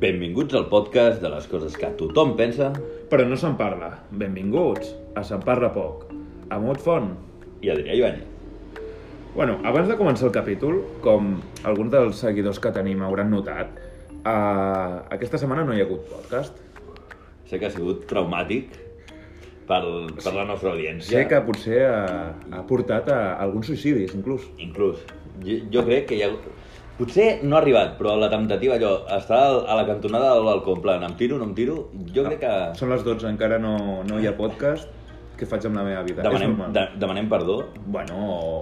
Benvinguts al podcast de les coses que tothom pensa Però no se'n parla. Benvinguts a Se'n parla poc. A Mot Font. i Adrià Ibáñez. Bueno, abans de començar el capítol, com alguns dels seguidors que tenim hauran notat, uh, aquesta setmana no hi ha hagut podcast. Sé que ha sigut traumàtic per, per la nostra audiència. Sé que potser ha, ha portat a alguns suïcidis, inclús. Inclús, jo, jo crec que hi ha... Potser no ha arribat, però la temptativa, allò, està a la cantonada del balcó, en plan, em tiro, no em tiro, jo crec que... Són les 12, encara no, no hi ha podcast. Què faig amb la meva vida? Demanem, de, demanem perdó. Bueno,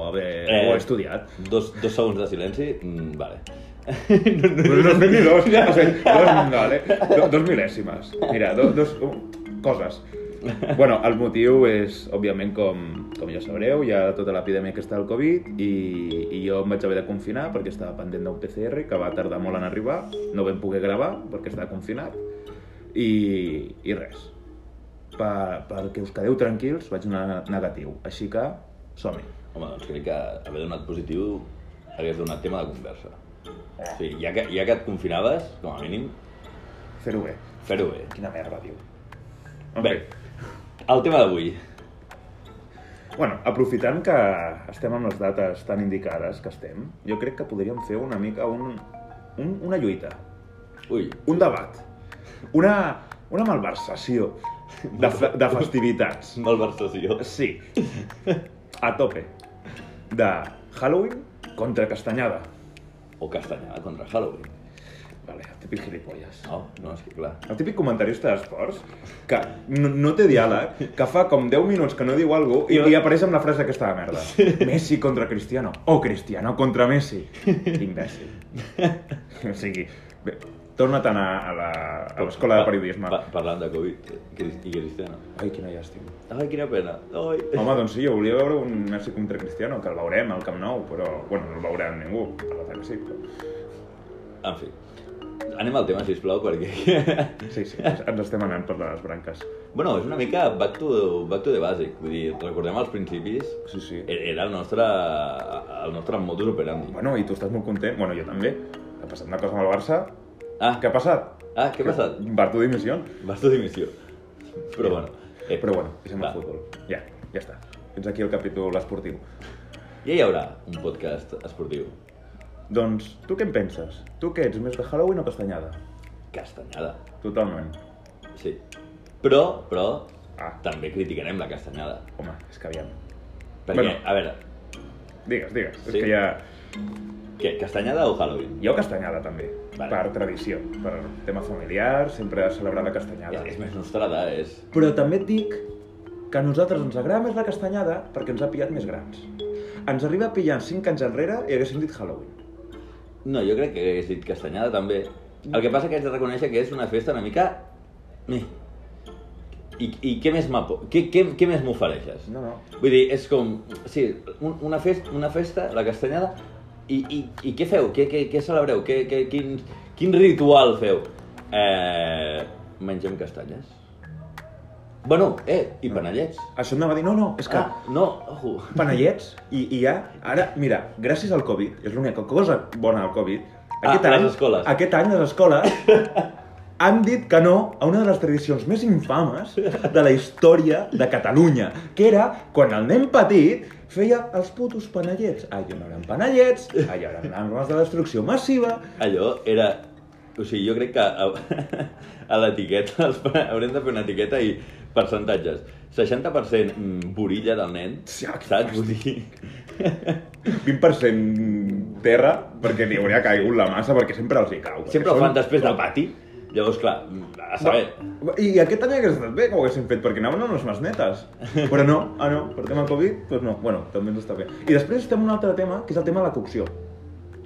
a veure, Eh, ho he estudiat. Dos, dos segons de silenci, mm, vale. No, no, no, ni dos, o sigui, dos, vale, do, dos mil·lèsimes. Mira, do, dos coses. Bueno, el motiu és, òbviament, com, com ja sabreu, hi ha tota l'epidèmia que està al Covid i, i jo em vaig haver de confinar perquè estava pendent d'un PCR que va tardar molt en arribar, no vam poder gravar perquè estava confinat i, i res. Per, perquè us quedeu tranquils, vaig anar negatiu. Així que, som-hi. Home, doncs crec que haver donat positiu hagués donat tema de conversa. O sigui, ja que, ja que et confinaves, com a mínim, Fer-ho bé. fer-ho bé. Quina merda, diu. Bé, el tema d'avui. Bueno, aprofitant que estem amb les dates tan indicades que estem, jo crec que podríem fer una mica un, un, una lluita, Ui, un debat, una, una malversació de, fe- de festivitats. malversació. Sí, a tope. De Halloween contra Castanyada. O castanyada contra Halloween. Típic gilipolles. No, no, és que clar. El típic comentarista d'esports que no, no té diàleg, que fa com 10 minuts que no diu alguna cosa i, i apareix amb la frase aquesta de merda. Messi contra Cristiano. O Cristiano contra Messi. Imbècil. O sigui, bé, torna't a a la- a l'escola de periodisme. Pa, parlant de Covid i Cristiano. Ai, quina llàstima. Ai, quina pena. Ai. Home, doncs sí, jo volia veure un Messi contra Cristiano, que el veurem al Camp Nou, però... Bueno, no el veurem ningú, a la que sí, però... En fi, anem al tema, sisplau, perquè... Sí, sí, ens estem anant per les branques. bueno, és una mica back to, back to the basic. Vull dir, recordem als principis, Sí, sí. era el nostre, el nostre modus operandi. Bueno, i tu estàs molt content. Bueno, jo també. Ha passat una cosa amb el Barça. Ah, Què ha passat? ah, què ha passat? Bartu dimissió. Tu dimissió. Però bueno. Eh, Però bueno, deixem va. el futbol. Ja, ja està. Fins aquí el capítol esportiu. Ja hi haurà un podcast esportiu. Doncs, tu què en penses? Tu què ets, més de Halloween o castanyada? Castanyada. Totalment. Sí. Però, però, Ah. també criticarem la castanyada. Home, és que aviam. Perquè, Bueno. a veure, Digues, digues. Sí? És que ja... què, castanyada o Halloween? Jo castanyada també, Vale. per tradició, per tema familiar, sempre he celebrat la castanyada. És, és més nostrada, és... Però també et dic que a nosaltres ens agrada més la castanyada perquè ens ha pillat més grans. Ens arriba pillant 5 anys enrere i haguéssim dit Halloween. No, jo crec que hagués dit castanyada també. El que passa que haig de reconèixer que és una festa una mica... I, i què més m'apo... Què, què, què més m'ofereixes? No, no. Vull dir, és com... Sí, un, una, festa, una festa, la castanyada, i, i, i què feu? Què, què, què celebreu? Què, què, quin, quin ritual feu? Eh, mengem castanyes? Bueno, eh, i panellets. Això em anava a dir, no, no, és que... Ah, no, ojo. panellets i, i ja, ara, mira, gràcies al Covid, és l'única cosa bona del Covid, Ah, les escoles. aquest any les escoles han dit que no a una de les tradicions més infames de la història de Catalunya, que era quan el nen petit feia els putos panellets. Allò no eren panellets, allò eren armes de destrucció massiva, Allò era... O sigui, jo crec que a, a l'etiqueta haurem de fer una etiqueta i percentatges. 60% mm, borilla del nen, Sí, saps? Vull dir... 20% terra, perquè li hauria caigut la massa, perquè sempre els hi cau. Sempre ho són- fan després del pati. Llavors, clar, a saber... Va, I aquest any hagués estat bé que ho haguessin fet, perquè anaven a unes netes. Però no, ah no, per tema Covid, doncs no. Bueno, també ens està bé. I després estem un altre tema, que és el tema de la cocció.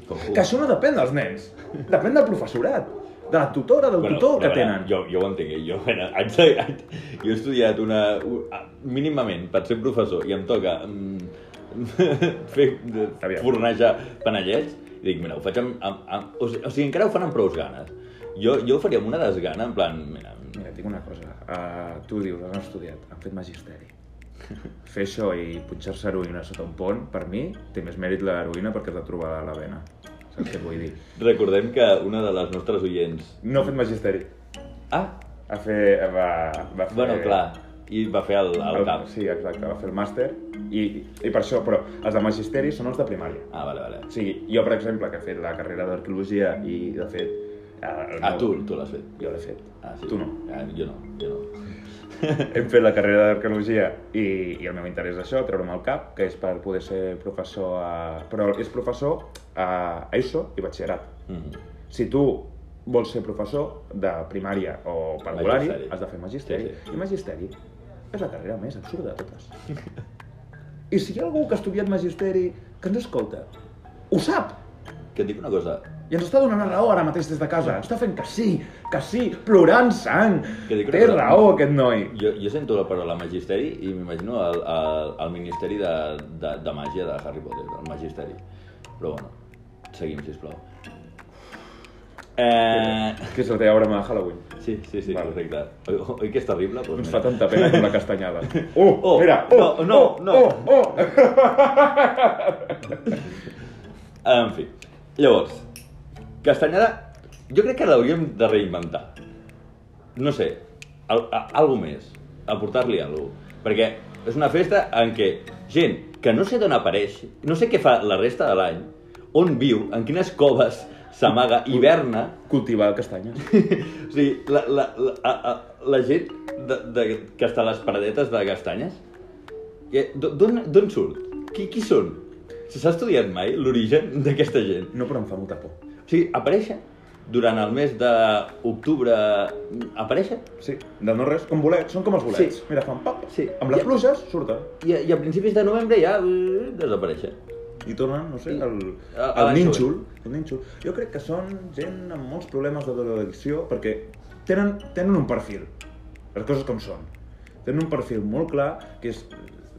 Com, Que això no depèn dels nens, depèn del professorat, de la tutora, del tutor que però, tenen. Jo, jo ho entenc, eh? jo, bueno, haig haig, jo he estudiat una, mínimament per ser professor i em toca mm, fer, fornejar panellets, i dic, mira, ho faig amb, amb, amb o, sigui, o sigui, encara ho fan amb prou ganes. Jo, jo ho faria amb una desgana, en plan, mira, Mira, et dic una cosa, uh, tu dius, has estudiat, han fet magisteri. Fer això i punxar-se heroïna sota un pont, per mi, té més mèrit l'heroïna perquè has de trobar la vena. Saps què vull dir? Recordem que una de les nostres oients... No ha fet magisteri. Ah, Ha fer... Va, va fer... bueno, clar, i va fer el, el cap. Sí, exacte, va fer el màster i, i per això, però els de magisteri són els de primària. Ah, vale, vale. O sigui, jo, per exemple, que he fet la carrera d'arqueologia i, de fet... eh, el Ah, meu- tu, tu l'has fet. Jo l'he fet. Ah, sí. Tu no. Ah, jo no, jo no. Hem fet la carrera d'arqueologia i, i el meu interès és això, treure'm el cap, que és per poder ser professor a... Però és professor a ESO i batxillerat. Mhm. Si tu vols ser professor de primària o parvulari, has de fer magisteri. Sí, sí. I magisteri és la carrera més absurda de totes. I si hi ha algú que ha estudiat magisteri que ens escolta, ho sap! Que et dic una cosa, I ens està donant la raó ara mateix des de casa. Està fent que sí, que sí, plorant sang. Que dic Té raó aquest noi. jo, jo sento la paraula magisteri i m'imagino el, el, el Ministeri de, de, de Màgia de Harry Potter, el magisteri. Però bueno, seguim, sisplau. Eh... Que és la teva broma de Halloween. Sí, sí, sí, Vale. correcte. Oi, oi que és terrible? Doncs Ens mira. fa tanta pena com la castanyada. Oh, Oh, mira, oh, no, no, oh, no. oh, oh. En fi, llavors, castanyada, jo crec que l'hauríem de reinventar. No sé, al, a, algo més, aportar-li alguna cosa. Perquè és una festa en què gent que no sé d'on apareix, no sé què fa la resta de l'any, on viu, en quines coves s'amaga, hiverna, Cultivar castanyes. o sigui, la, la, la, a, a, la gent de, de, que està a les paradetes de castanyes, d'on surt? Qui, qui són? S'ha estudiat mai l'origen d'aquesta gent? No, però em fa molta por. Sigui, apareixen durant el mes d'octubre, apareixen Sí, de no res, com bolets, són com els bolets. Sí. Mira, fan pap, Sí. amb les Ja- pluges surten. i, a- i a principis de novembre ja eh, desapareixen. I tornen, no sé, I- el, el l'any nínxol. El nínxol. Jo crec que són gent amb molts problemes de drogadicció perquè tenen, tenen un perfil, les coses com són. Tenen un perfil molt clar, que és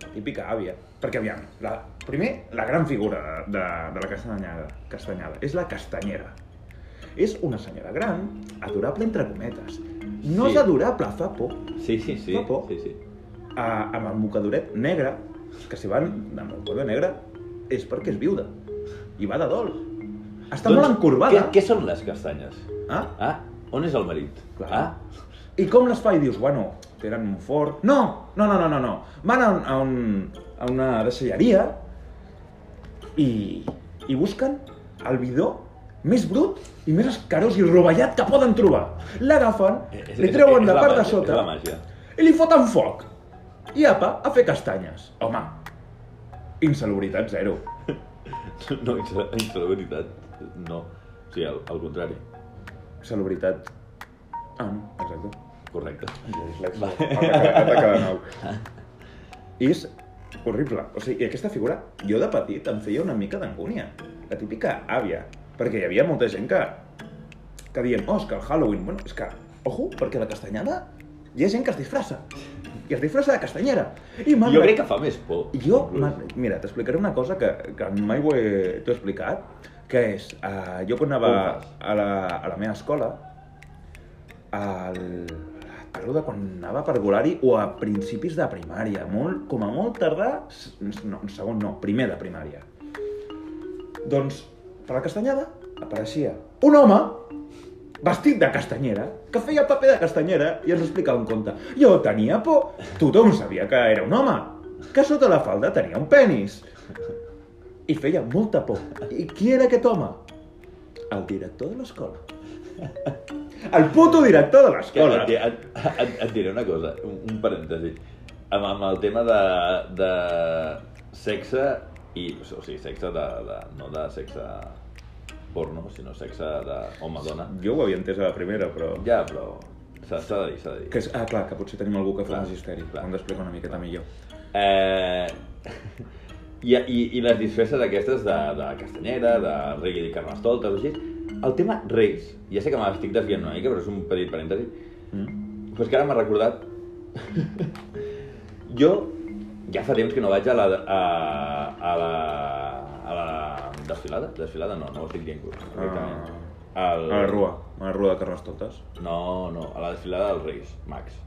la típica àvia. Perquè, aviam, la, primer, la gran figura de, de la castanyada, castanyada és la castanyera. És una senyora gran, adorable entre cometes. No Sí. és adorable, fa por. Sí, sí, sí. Fa por. sí, sí. a, amb el mocadoret negre, que si van amb el mocadoret negre és perquè és viuda. I va de dol. Està molt encorbada. Què, què són les castanyes? Ah? Ah, on és el marit? Clar. Ah, I com les fa? I dius, bueno, tenen un fort... No! No, no, no, no, no. Van a, un, a, un, a una deixalleria i, i busquen el bidó més brut i més escarós i rovellat que poden trobar. L'agafen, és- li és- treuen de la part de sota És la màgia. i li foten foc. I apa, a fer castanyes. Home, insalubritat zero. No, insal- insalubritat, no. O sigui, al, al contrari. Salubritat... Ah, no, exacte. Correcte. Va. Ataca de nou. I és horrible. O sigui, i aquesta figura, jo de petit em feia una mica d'angúnia. La típica àvia. Perquè hi havia molta gent que, que diuen, oh, és que el Halloween... Bueno, és que, ojo, perquè la castanyada hi ha gent que es disfressa. I es disfressa de castanyera. I Jo crec que fa més por. jo, mira, t'explicaré una cosa que, que mai ho he, t'ho he explicat, que és, uh, jo quan anava a la, a la meva escola, al, parlo de quan anava a parvulari o a principis de primària, molt, com a molt tardar, s- no, segon no, primer de primària. Doncs, per la castanyada, apareixia un home vestit de castanyera, que feia paper de castanyera i ens explicava un conte. Jo tenia por, tothom sabia que era un home, que sota la falda tenia un penis. I feia molta por. I qui era aquest home? El director de l'escola. El puto director de l'escola. et, et, et, et diré una cosa, un, un parèntesi. Amb, amb el tema de, de sexe i... O sigui, sexe de, de, no de sexe porno, sinó sexe de home-dona. Jo ho havia entès a la primera, però... Ja, però s'ha de dir, s'ha de dir. Que és, ah, clar, que potser tenim algú que fa Clar, magisteri. clar. Ho hem d'explicar una miqueta millor. Eh, i, i, I les disfresses aquestes de, de castanyera, de rei i carnestoltes, o així. El tema reis, ja sé que m'estic desviant una mica, però és un petit parèntesi, Mm? però és que ara m'ha recordat... jo ja fa temps que no vaig a la, a, a la, a la desfilada. Desfilada no, no ho estic dient correctament. Al... A la rua, a la rua de Carnestoltes. No, no, a la desfilada dels Reis, Max.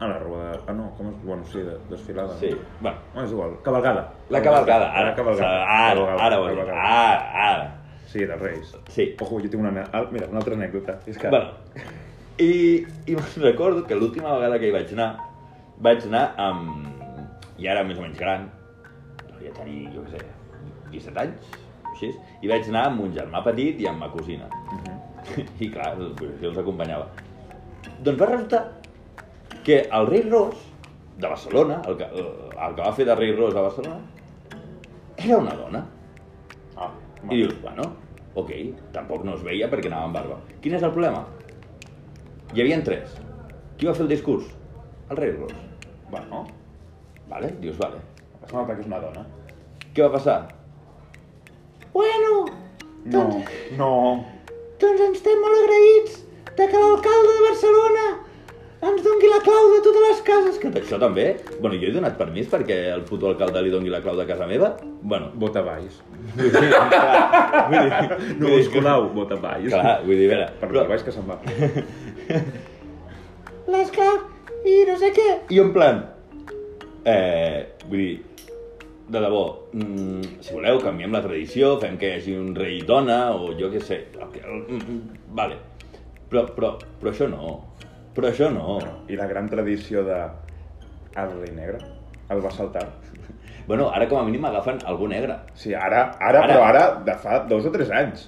A la rua de... Ah, no, com és? Bueno, sí, de, desfilada. Sí, No? bueno, No, és igual. Cabalgada. La cavalgada, ara, La cabalgada. Ara, Cabalgada, ara ho he dit, cabalgada. ara, ara. Sí, dels Reis. Sí. Ojo, jo tinc una... Mira, una altra anècdota. És que... Bueno, i, i recordo que l'última vegada que hi vaig anar, vaig anar amb... I ara més o menys gran, devia tenir, jo què sé, 17 anys, així, i vaig anar amb un germà petit i amb ma cosina. Mhm. I clar, doncs, jo els acompanyava. Doncs va resultar que el rei Ros de Barcelona, el que, el que va fer de rei Ros a Barcelona, era una dona. I dius, bueno, ok, tampoc no es veia perquè anava amb barba. Quin és el problema? Hi havia tres. Qui va fer el discurs? El rei Ros. Bueno, Vale? Dius, vale. es nota que és una dona. Què va passar? Bueno, No, no. doncs ens estem molt agraïts de que l'alcalde de Barcelona ens dongui la clau de totes les cases. Que això també? Bueno, jo he donat permís perquè el puto alcalde li dongui la clau de casa meva. Bueno, Vota baix. vull dir, clar, vull dir, No vull dir, us colau, vota baix. Clar, vull dir, a veure, Per però- però... baix que se'n va. l'esclar i no sé què. I en plan, eh, vull dir, de debò, mm, si voleu, canviem la tradició, fem que hi hagi un rei dona, o jo què sé, el, mm, mm, vale. Però, però, però això no, però això no. I la gran tradició de... El rei negre. El va saltar. Bueno, ara com a mínim agafen algú negre. Sí, ara, ara, Ara. però ara, de fa dos o tres anys.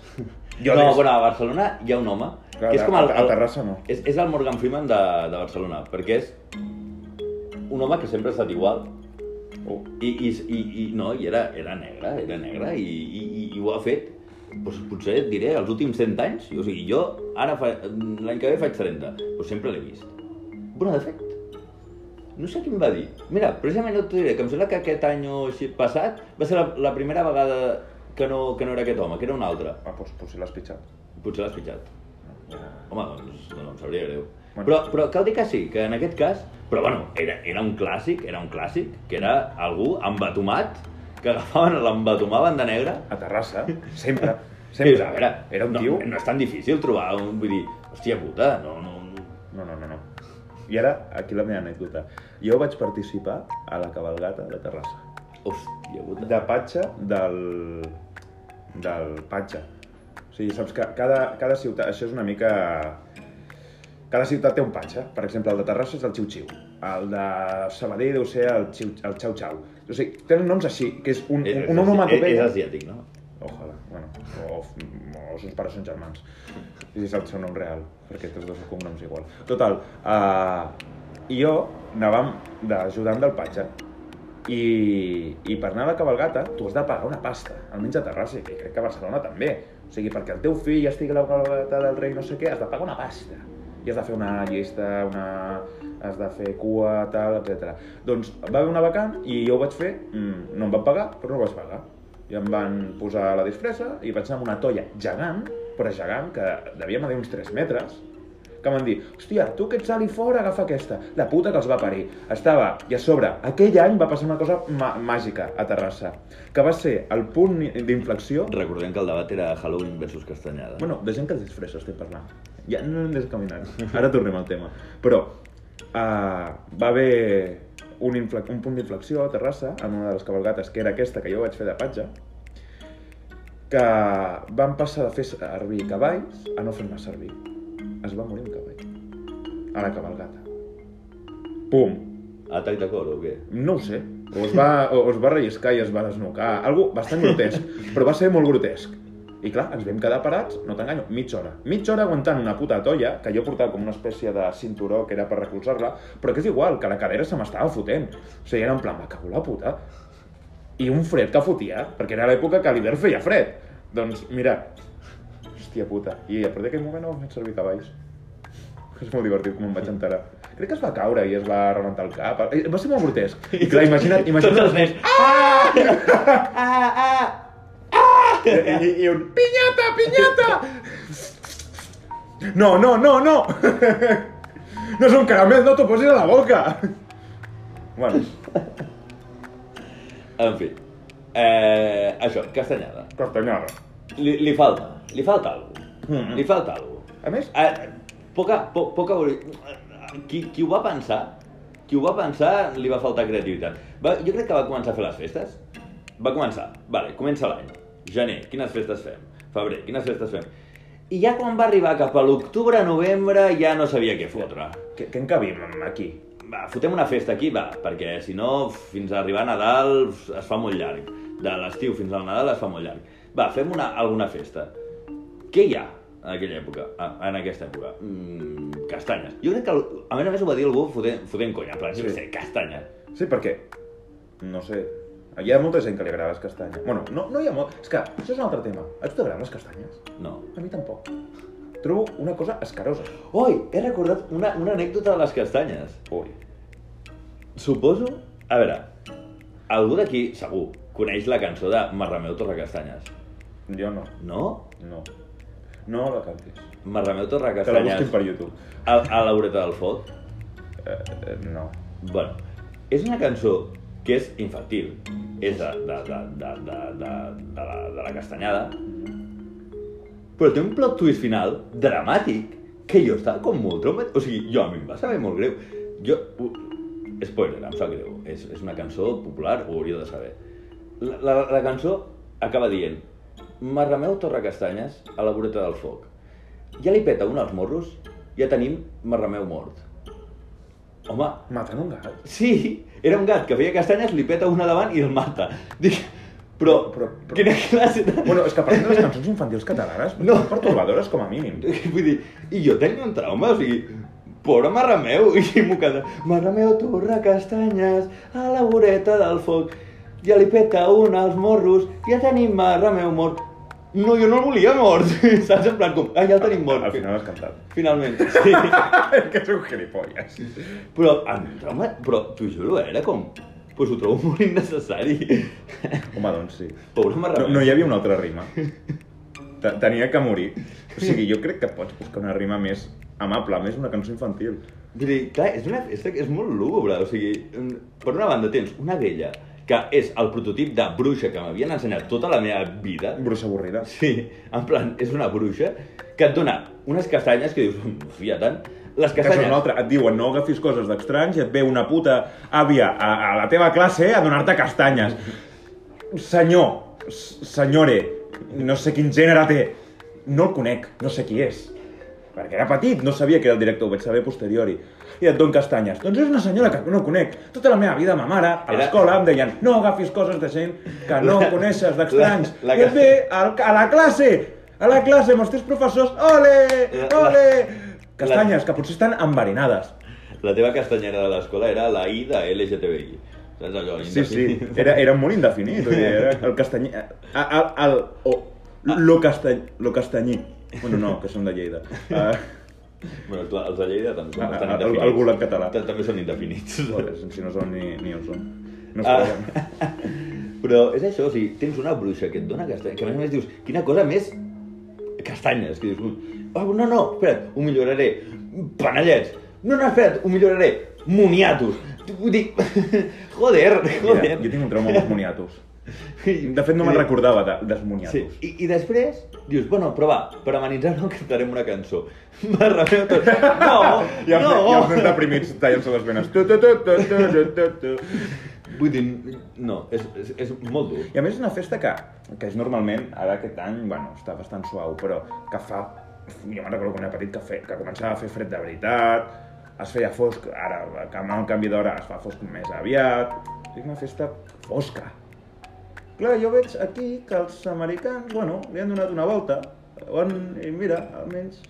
Jo no, des- bueno, a Barcelona hi ha un home, Clar, que és com a- el, a Terrassa no. És, és el Morgan Freeman de, de Barcelona, perquè és un home que sempre ha estat igual, Oh, I, i, i, i no, i era, era negre, era negre, i, i, i, i ho ha fet, doncs, potser et diré, els últims 100 anys. O sigui, jo ara, fa- l'any que ve faig 30, doncs sempre l'he vist. Bueno, de fet, no sé qui em va dir. Mira, precisament no t'ho diré, que em sembla que aquest any o així passat va ser la, la primera vegada que no, que no era aquest home, que era un altre. ah, doncs potser l'has pitjat. Potser l'has pitjat. Ja. Home, doncs, no, em sabria greu. Bueno. Però, però cal dir que sí, que en aquest cas... Però bueno, era, era un clàssic, era un clàssic, que era algú embatomat, que agafaven, l'embatomaven de negre. A Terrassa, sempre. Sempre. a veure, Era un no, tio... No és tan difícil trobar un... Vull dir, hòstia puta, no, no... No, no, no, no. I ara, aquí la meva anècdota. Jo vaig participar a la cabalgata de Terrassa. Hòstia puta. De patxa del... del patxa. O sigui, saps que cada, cada ciutat... Això és una mica... Cada ciutat té un patxa. Per exemple, el de Terrassa és el xiu-xiu. El de Sabadell deu ser el, xiu, el xau-xau. O sigui, tenen noms així, que és un, És, un, un és, és, onomatopeia. asiàtic, no? Ojalà, bueno, o, o els seus pares són germans. I si és el seu nom real, perquè tots dos són cognoms igual. Total, uh, jo anàvem d'ajudant del patxa. I, I per anar a la cabalgata, tu has de pagar una pasta, almenys a Terrassa, i crec que a Barcelona també. O sigui, perquè el teu fill estigui a la cabalgata del rei no sé què, has de pagar una pasta. I has de fer una llista, una... has de fer cua, tal, etc. Doncs va haver una vacant i jo ho vaig fer, mm, no em van pagar, però no ho vaig pagar. I em van posar la disfressa i vaig anar amb una tolla gegant, però gegant, que devia medir uns 3 metres, que van dir, hòstia, tu que ets ali fora, agafa aquesta. La puta que els va parir. Estava, i a sobre, aquell any va passar una cosa mà màgica a Terrassa, que va ser el punt d'inflexió Recordem que el debat era Halloween versus Castanyada. Bueno, de gent que es disfressa estem parlant. Ja no hem descaminat. Ara tornem al tema. Però uh, va haver un, un punt d'inflexió a Terrassa, en una de les cabalgates, que era aquesta que jo vaig fer de patge, que van passar de fer servir cavalls a no fer-ne servir. Es va morir un cavall. A la cabalgata. Pum! Atac de cor o què? No ho sé. O es va, o es va relliscar i es va desnucar. Algo bastant grotesc. Però va ser molt grotesc. I clar, ens vam quedar parats, no t'enganyo, mitja hora. Mitja hora aguantant una puta tolla, que jo portava com una espècie de cinturó que era per recolzar-la, però que és igual, que la cadera se m'estava fotent. O sigui, era en plan, me cago la puta. I un fred que fotia, perquè era l'època que a l'hivern feia fred. Doncs, mira, hòstia puta. I a partir d'aquell moment no vaig servir cavalls. És molt divertit com em vaig enterar. Crec que es va caure i es va rebentar el cap. Eh, Va ser molt grotesc. I clar, imagina't... imagina't Tots els nens... Ah! ah, ah! I, i, i un pinyata, pinyata! No, no, no, no! No és un caramel, no t'ho posis a la boca! Bueno, En fi. Eh, això, Castanyada. castanyada. Li, li falta, li falta alguna Mhm. Li falta alguna A més, Eh, poca, po, poca... Qui, qui ho va pensar, qui ho va pensar li va faltar creativitat. Va, jo crec que va començar a fer les festes. Va començar, vale, comença l'any. Gener, quines festes fem? Febrer, quines festes fem? I ja quan va arribar cap a l'octubre, novembre, ja no sabia què fotre. Què, què encabim aquí? Va, fotem una festa aquí, va, perquè si no, fins a arribar a Nadal es fa molt llarg. De l'estiu fins al Nadal es fa molt llarg. Va, fem una, alguna festa. Què hi ha en aquella època, en aquesta època? Mm, castanyes. Jo crec que, a més a més, ho va dir algú fotent, fotent conya, en plan, sí. Sé, castanyes. Sí, perquè, no sé, hi ha molta gent que li agrada les castanyes. Bueno, no, no hi ha molt... És que això és un altre tema. A tu t'agraden les castanyes? No. A mi tampoc. Trobo una cosa escarosa. Oi, he recordat una, una anècdota de les castanyes. Ui. Suposo... A veure, algú d'aquí, segur, coneix la cançó de Marrameu Torrecastanyes. Jo no. No? No. No la cantis. Marrameu Que la busquin per YouTube. a, a l'Aureta del Foc. Eh, eh, no. Bueno, és una cançó que és infantil. És de, de, de, de, de, de, de, la, de la castanyada. Però té un plot twist final dramàtic que jo estava com molt traumat. O sigui, jo a mi em va saber molt greu. Jo... u- Spoiler, em sap greu. És, és una cançó popular, ho hauria de saber. La, la, la cançó acaba dient Marrameu Torrecastanyes a la voreta del foc. Ja li peta un als morros, ja tenim Marrameu mort. Home, Maten un gat. Sí, era un gat que feia castanyes, li peta una davant i el mata. Dic, però, Però- però- quina classe de... Bueno, és que parlem de les cançons infantils catalanes, No. no. pertorbadores com a mínim. Vull dir, i jo tenia un trauma, o sigui, pobre Marrameu, i m'ho queda, Marrameu torra castanyes a la voreta del foc, ja li peta un als morros, ja tenim Marrameu mort. No, jo no el volia mort, saps? En plan com, ah, ja el tenim mort. Al final has cantat. Finalment, sí. és que és un gilipolles. Però, trauma, però t'ho juro, era com, pues ho trobo molt innecessari. Home, doncs sí. Pobre No, Marrameu. no hi havia una altra rima. Te- Tenia que morir. O sigui, jo crec que pots buscar una rima més amable, més una cançó infantil. Vull dir, clar, és, una que és molt lúgubre, o sigui, mm, per una banda tens una vella que és el prototip de bruixa que m'havien ensenyat tota la meva vida. Bruixa avorrida. Sí, en plan, és una bruixa que et dona unes castanyes que dius, fia tant, les Que això és castanyes... una altra. Et diuen no agafis coses d'estranys i et ve una puta àvia a, a la teva classe a donar-te castanyes. Senyor, senyore, no sé quin gènere té. No el conec, no sé qui és. Perquè era petit, no sabia que era el director, ho vaig saber posteriori. I et don castanyes. Doncs és una senyora que no conec. Tota la meva vida, ma mare, a l'escola em deien no agafis coses de gent que no La- coneixes, d'estranys. la- la I et ve al, a la classe, a la classe amb els teus professors, ole, La- ole! Castanyes, que potser estan enverinades. La teva castanyera de l'escola era la I de LGTBI. Saps allò? Sí, sí, era, era molt indefinit, era el castany... El, el, el, o, lo, castany, lo castanyí. Bueno, no, que són de Lleida. Uh, Bueno, clar, els de Lleida també són Ah, bastant ah, indefinits. el gulag català. Ta- També són indefinits. si no són ni, ni on són. No Ah. Però és això, o sigui, tens una bruixa que et dona castanyes, que a més a més dius, quina cosa més castanyes, que dius, oh, no, no, espera't, ho milloraré, panellets, no, no, espera't, ho milloraré, moniatos, vull dir, joder, joder. Mira, jo tinc un trauma amb els moniatos. De fet, no me'n recordava de, dels moniatos. Sí, i, i després dius, bueno, però va, per amenitzar-ho cantarem una cançó. M'arrabeu tot. No, I els, no. i els nens deprimits tallant-se les venes. Tu, tu, tu, tu, tu, tu, tu, tu. Vull dir, no, és, és, és molt dur. I a més és una festa que, que és normalment, ara aquest any, bueno, està bastant suau, però que fa... Jo me'n recordo quan era petit que, fe, que començava a fer fred de veritat, es feia fosc, ara, amb el canvi d'hora es fa fosc més aviat, és una festa fosca. Clar, jo veig aquí que els americans, bueno, li han donat una volta, on, i mira, almenys...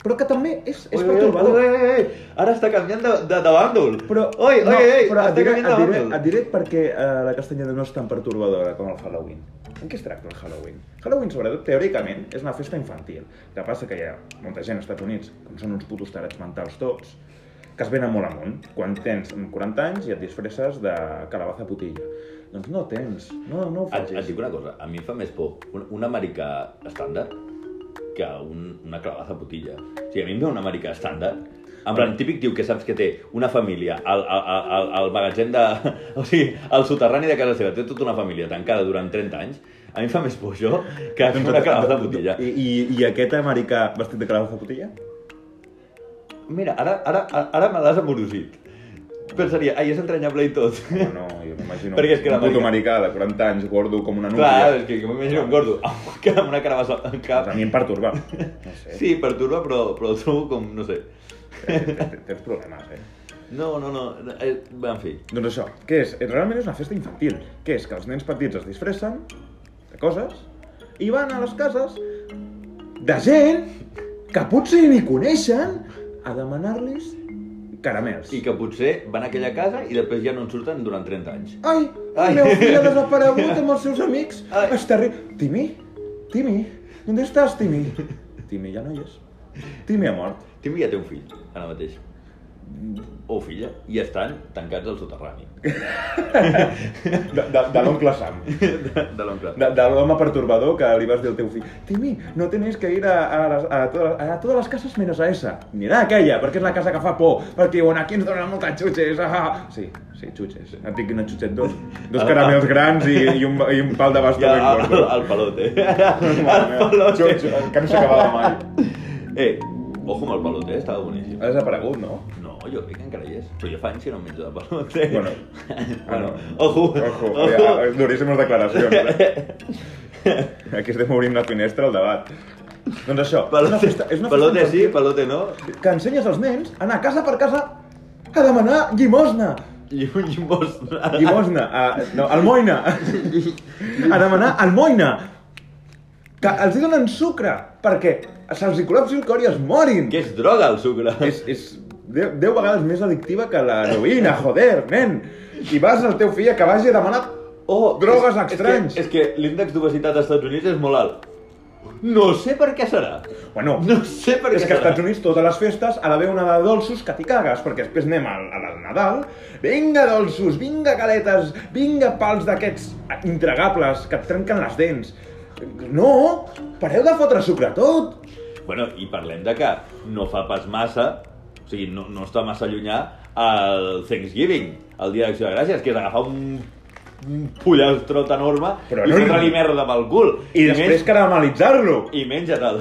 Però que també és, és oi, pertorbador. oi, oi, oi, Ara està canviant de, de, de bàndol. Però, oi, no, oi, oi, però et està diré, canviant et, de diré, bàndol. et diré perquè uh, la castanyada no és tan pertorbadora com el Halloween. En què es tracta el Halloween? Halloween, sobretot, teòricament, és una festa infantil. El que passa que hi ha molta gent als Estats Units, com són uns putos tarats mentals tots, que es venen molt amunt. Quan tens 40 anys i et disfresses de calabaza putilla. Doncs no tens, no, no ho Et, et facis. dic una cosa, a mi em fa més por un, un americà estàndard que un, una clavada putilla. O sigui, a mi em ve un americà estàndard, en plan, típic tio que saps que té una família al, al, al, al magatzem de... O sigui, al soterrani de casa seva, té tota una família tancada durant 30 anys, a mi em fa més por això que una clavada putilla. I, i, I aquest americà vestit de calabaza putilla? Mira, ara, ara, ara me l'has amorosit. Pensaria, ai, és entranyable i tot. No, no, jo m'imagino Perquè és que un puto americà de 40 anys, gordo com una Clar, núvia. és que jo m'imagino un gordo amb amb una carabassa al cap. A mi em perturba. No sé, Sí, perturba, però, però ho trobo com, no sé. tens tens problemes, eh? No, no, no, eh, en fi. Doncs això, què és? Realment és una festa infantil. Què és? Que els nens petits es disfressen de coses i van a les cases de gent que potser ni coneixen a demanar-los caramels. I que potser van a aquella casa i després ja no en surten durant 30 anys. Ai, Ai. el meu fill ha desaparegut amb els seus amics. Ai. És terrible. Timi, Timi, ¿dónde estás, Timi? Timi ja no hi és. Timi ha mort. Tim ja té un fill, ara mateix. O filla, i estan tancats al soterrani. De, de, de l'oncle Sam. De, de l'oncle. De, de l'home perturbador que li vas dir al teu fill Timi, no tenéis que ir a, a, las- a, todas, a todas las casas menos a esa. Mira aquella, perquè és la casa que fa por. Perquè diuen, aquí ens donen moltes xutxes. Ah. Sí, sí, xutxes. Et dic una xutxet dos. Dos caramels grans i, i, un, i un pal de basta Ja, ben gordo. palote. Mare Al meva, palote. xutx, que no s'acabava mai. Eh, ojo amb el palote, eh? estava boníssim. Ha desaparegut, no? No, jo crec que encara hi és. Però jo fa anys que no menjo de palote. Bueno. bueno, Ah, ojo. Ojo, ja, duríssimes declaracions. Eh? Aquí estem obrint la finestra al debat. Doncs això, és una festa, és una festa palote sí, palote no. que ensenyes als nens a anar casa per casa a demanar llimosna. Llimosna. Llimosna, a, no, almoina. A demanar almoina. Que els donen sucre, perquè se'ls col·lapsi el cor i es morin. Que és droga, el sucre. És, és deu, deu vegades més addictiva que l'heroïna, joder, nen. I vas al teu fill que vagi a demanar Oh, drogues és, estranys. És que, és que l'índex d'obesitat als Estats Units és molt alt. No sé per què serà. Bueno, No sé per què és que als. Estats Units totes les festes ha d'haver una de dolços que t'hi cagues, perquè després anem al, al Nadal, vinga dolços, vinga galetes, vinga pals d'aquests intragables que et trenquen les dents. No, pareu de fotre sucre tot. Bueno, i parlem de que no fa pas massa, sigui, no, no està massa llunyà el Thanksgiving, el dia d'Acció de Gràcies, que és agafar un, un pollastrot enorme Però i no- fotre-li merda pel cul. I després caramelitzar-lo. I menja-te'l.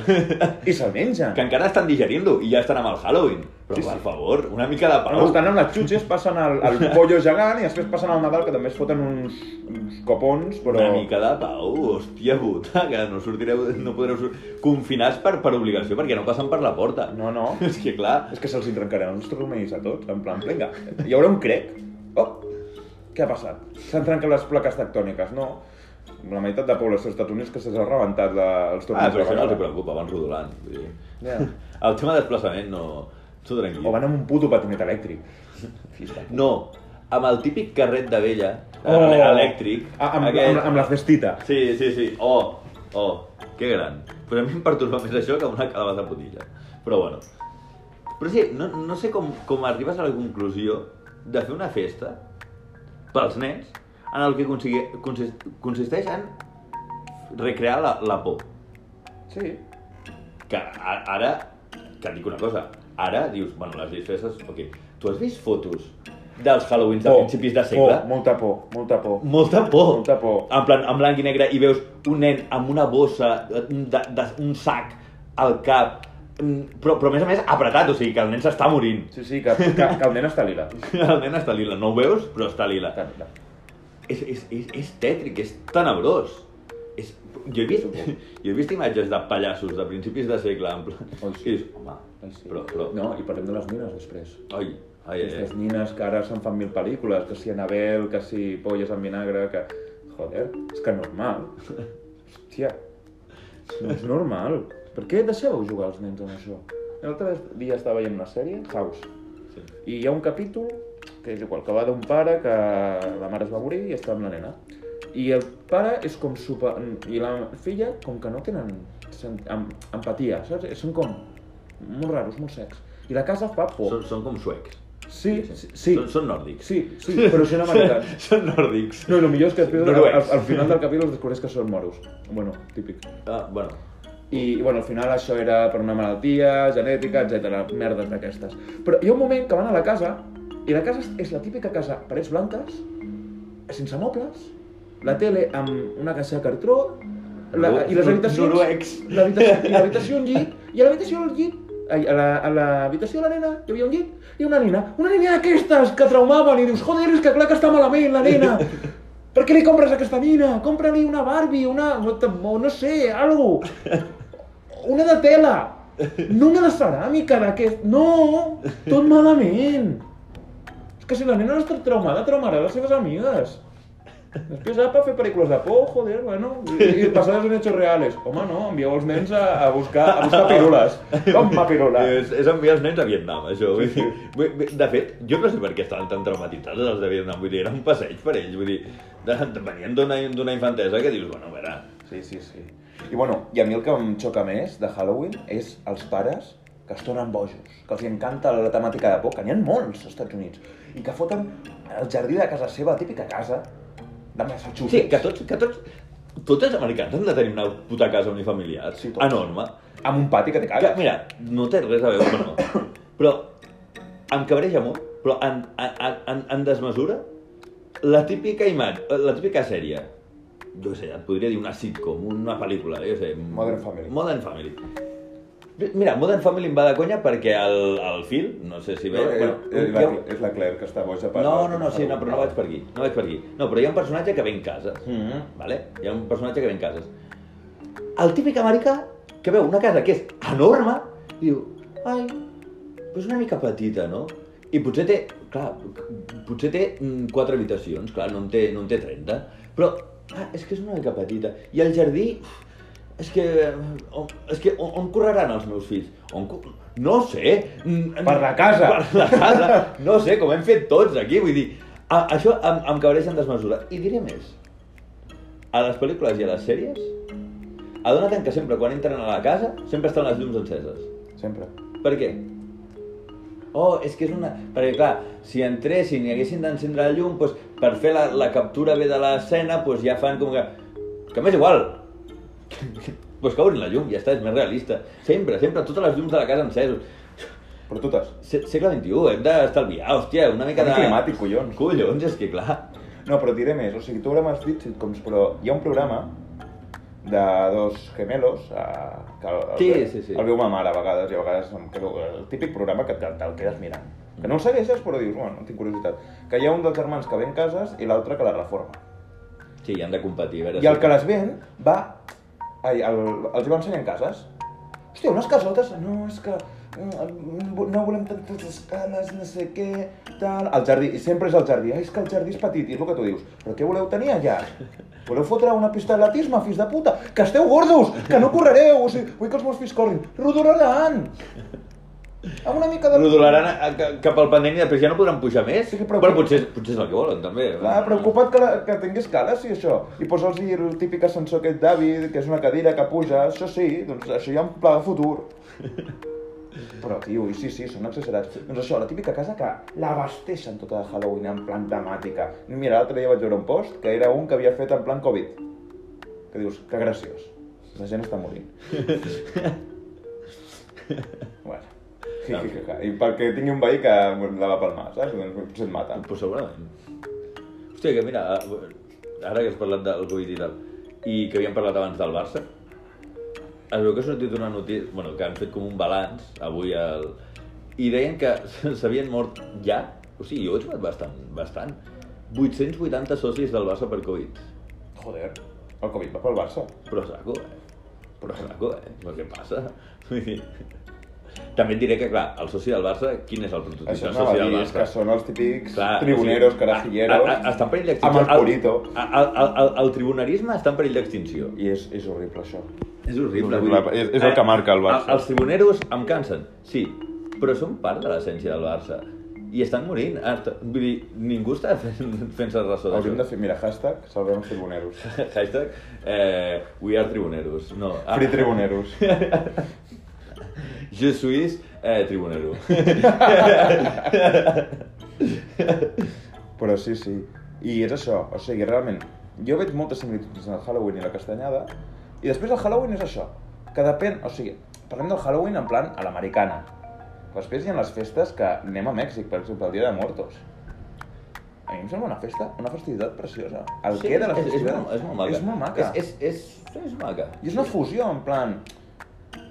I se'l mengen. que encara estan digerint-lo i ja estan amb el Halloween. Però, Sí, sí, sí. per favor, una mica de No, pau. estan amb les xutxes, passen al, al pollo gegant i després passen al Nadal, que també es foten uns, uns copons, però... Una mica de pau, hòstia puta, que no sortireu, no podreu sortir confinats per, per obligació, perquè no passen per la porta. No, no. És que clar, És que se'ls trencaran els turmells a tots, en plan, vinga, hi haurà un crec. Oh, què ha passat? S'han trencat les plaques tectòniques, no? La meitat de població dels Estats Units que se'ls ha rebentat la, els ah, turmells. però això no els preocupa, van rodolant. Vull dir. Ja. El tema de desplaçament no... Tu tranquil. O van amb un puto patinet elèctric. No, amb el típic carret de vella, Oh. oh. elèctric. Ah, amb, amb, amb la cestita. Sí, sí, sí. Oh, oh, que gran. Però a mi em perturba més això que una calabassa putilla. Però bueno. Però sí, no, no sé com, com arribes a la conclusió de fer una festa pels nens en el que consisteix en recrear la, la por. Sí. Que a- ara, que et dic una cosa, ara dius, bueno, les disfresses, ok, tu has vist fotos dels Halloweens de principis de segle? Por, molta por, molta por. Molta por. Molta por. En plan, en blanc i negre, i veus un nen amb una bossa, de, de, un sac al cap, però, però a més a més apretat, o sigui que el nen s'està morint. Sí, sí, que, que, que el nen està lila. El nen està lila, no ho veus, però està lila. Està lila. És, és, és, és tètric, és tenebrós. És, jo, he vist, jo he vist imatges de pallassos de principis de segle, en plan... Oi, sí. I dius, home, Ai, sí. però, però... No, i parlem de les nines després. Ai, ai, ai, Aquestes ai. nines que ara se'n fan mil pel·lícules, que si Anabel, que si Polles en vinagre, que... Joder, és que normal. Hòstia, no és normal. Per què deixeu jugar els nens amb això? L'altre dia estava veient una sèrie, House, Sí. i hi ha un capítol que és igual, que va d'un pare que la mare es va morir i està amb la nena. I el pare és com super... i la filla com que no tenen sent... em... empatia, saps? Són com molt raros, molt secs. I la casa fa por. Són, són com suecs. Sí, sí, sí. Són, són nòrdics. Sí, sí, però són americans. són nòrdics. No, i el millor és que després, al, al final del capítol es descobreix que són moros. Bueno, típic. Ah, bueno. I, i bueno, al final això era per una malaltia genètica, etc. Merdes d'aquestes. Però hi ha un moment que van a la casa, i la casa és- la típica casa, parets blanques, sense mobles, la tele amb una caixa de cartró, la, i les habitacions... noruecs. l'habitació- I l'habitació un llit, i a l'habitació del llit ai, a la- l'habitació de la nena hi havia un llit i una nena, una nena d'aquestes que traumaven i dius, joder, és que clar que està malament la nena. Per què li compres aquesta nina? Compra-li una Barbie, una... no sé, algo. Una de tela. No una de ceràmica d'aquest... No! Tot malament. És que si la nena no està traumada, traumarà les seves amigues. Després per fer pel·lícules de por, joder, bueno, i, i basades en hechos reales. Home, no, envieu els nens a, a buscar, a buscar pirules. Com va pirula? És, és enviar els nens a Vietnam, això. Vull dir, de fet, jo no sé per què estaven tan traumatitzats els de Vietnam. Vull dir, era un passeig per ells. Vull dir, venien d'una infantesa que dius, bueno, a veure... Sí, sí, sí. I bueno, i a mi el que em xoca més de Halloween és els pares que es tornen bojos, que els encanta la temàtica de por, que n'hi ha molts als Estats Units, i que foten el jardí de casa seva, la típica casa de Massachusetts. Sí, que tots, que tots, tots els americans han de tenir una puta casa unifamiliar Sí, tots. enorme. Amb un pati que te Que, cagues. mira, no té res a veure, bueno, però em cabreja molt, però en, en, en, en desmesura, la típica imatge, la típica sèrie, jo sé, et podria dir una sitcom, una pel·lícula, jo sé... Modern Family. Modern Family. Mira, Modern Family em va de conya perquè el, el Phil, no sé si No, ve... eh, bueno, és, la, ha és la Claire que està boja per... no, no, no, sí, no, però no vaig per aquí, no vaig per aquí. No, però hi ha un personatge que ve en cases, Mm -hmm. vale? Hi ha un personatge que ve en cases. El típic americà que veu una casa que és enorme i diu, ai, però és una mica petita, no? I potser té, clar, potser té mm, quatre habitacions, clar, no en té, no en té 30, però, ah, és que és una mica petita. I el jardí, és que, on, és que on, on correran els meus fills? On, no sé. mm, Per la casa. Per la casa. No sé, com hem fet tots aquí, vull dir, a, això em, em cabreix en desmesura. I diré més. A les pel·lícules i a les sèries, adona't que sempre quan entren a la casa, sempre estan les llums enceses. Sempre. Per què? Oh, és que és una... Perquè, clar, si entressin i haguessin d'encendre la llum, doncs, per fer la, la captura bé de l'escena, doncs ja fan com que... Que m'és igual. doncs que obrin la llum, ja està, és més realista. Sempre, sempre, totes les llums de la casa encesos. Però totes. Se- Segle XXI, hem d'estalviar, hòstia, una mica de... Climàtic, collons. Collons, és que clar. No, però diré més. O sigui, tu ara m'has dit sitcoms, però hi ha un programa de dos gemelos eh, que el, Sí, el, sí, sí. el veu ma mare a vegades i a vegades em quedo, el típic programa que te'l te quedes mirant. Que no el segueixes, però dius, bueno, tinc curiositat. Que hi ha un dels germans que ven cases i l'altre que la reforma. Sí, han de competir, a veure I el que les ven va... Ai, el, els hi va ensenyant cases. Hòstia, unes casotes... No, és que no volem tantes escales, no sé què, tal... El jardí, i sempre és el jardí. Ai, és que el jardí és petit, i és el que tu dius. Però què voleu tenir allà? Voleu fotre una pista d'atletisme, fills de puta? Que esteu gordos, que no correreu, o sigui, vull que els meus fills corrin. Rodolaran! Amb una mica de... Rodolaran a- a- cap al pendent i després ja no podran pujar més. Sí, però- Però potser, potser és el que volen, també. Clar, preocupat que, la, que tingui escales i això. I posa'ls el típic ascensor aquest David, que és una cadira que puja, això sí, doncs això ja en pla de futur. Però, tio, i sí, sí, són exagerats. Doncs això, la típica casa que l'abasteixen tota de Halloween en plan temàtica. Mira, l'altre dia vaig veure un post que era un que havia fet en plan Covid. Que dius, que graciós. La gent està morint. bueno. I, i, i perquè tingui un veí que la va palmar, saps? Doncs potser et mata. Pues segurament. Hòstia, que mira, ara que has parlat del Covid i tal, i que havíem parlat abans del Barça, es veu que ha sortit una notícia, bueno, que han fet com un balanç avui al... i deien que s'havien mort ja, o sigui, jo ho he trobat bastant, bastant, 880 socis del Barça per Covid. Joder, el Covid va pel Barça. Però saco, eh? Però saco, eh? Però què passa? Vull dir... També et diré que, clar, el soci del Barça, quin és el prototip Això del soci del és que Barça? són els típics Clar, tribuneros, o sigui, carajilleros, a- a- a- Està en perill d'extinció. amb el purito. El, el, el, el, el tribunarisme està en perill d'extinció. I és, és horrible, això. És horrible. Horrible, dir, és- és el que marca el Barça. eh, Els tribuneros em cansen, sí, però són part de l'essència del Barça. I estan morint. Ah, Vull dir, ningú està fent- fent-se ressò Hauríem de d'això. fer, mira, hashtag, salvem tribuneros. Hashtag, eh, we are tribuneros. No. ah, Free tribuneros. Je suis eh, tribunero. Però sí, sí. I és això, o sigui, realment, jo veig moltes similituds entre el Halloween i la castanyada, i després el Halloween és això, que depèn, o sigui, parlem del Halloween en plan a l'americana, però després hi ha les festes que anem a Mèxic, per exemple, el Dia de Muertos. A mi em sembla una festa, una festivitat preciosa. El que de la és, és, festivitat molt, és molt maca. És molt maca. És, és, és, és maca. I és una fusió, en plan...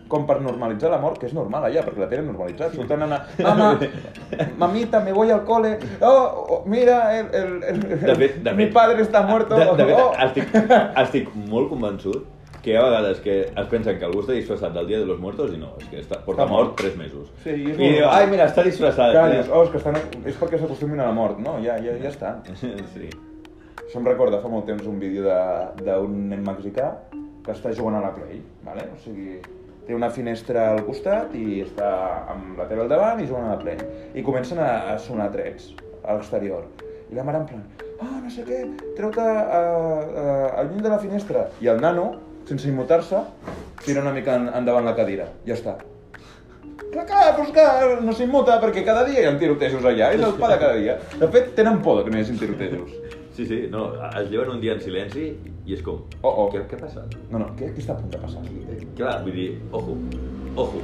com per normalitzar la mort, que és normal allà, perquè la tenen normalitzat. Surten a anar, mama, mamita, me voy al cole, oh, oh mira, el, el, el, De fet, de mi fet- padre está muerto, De, de fet, oh. estic, estic molt convençut que hi ha vegades que es pensen que algú està disfressat del Dia de los Muertos i no, és que està, porta Està mort mort. tres mesos. Sí, i és I diu, ai, mira, està disfressat. Clar, dius, oh, és que estan, és perquè s'acostumin a la mort, no? Ja, ja, ja estan. Sí. Això em recorda fa molt temps un vídeo de- d'un nen mexicà que està jugant a la Play, vale? o sigui, té una finestra al costat i està amb la tele al davant i jugant a la Play. I comencen a, a sonar trets a l'exterior. I la mare en plan, ah, no sé què, treu-te a, a, al lluny de la finestra. I el nano, sense immutar-se, tira una mica en, endavant la cadira. Ja està. Clar, clar, però és que no s'immuta perquè cada dia hi ha tirotejos allà, és el pa de cada dia. De fet, tenen por que no hi hagi tirotejos. Sí, sí, no, es lleven un dia en silenci i és com, Oh, oh. què, què ha passat? No, no, què, què està a punt de passar? Clar, vull dir, ojo, ojo.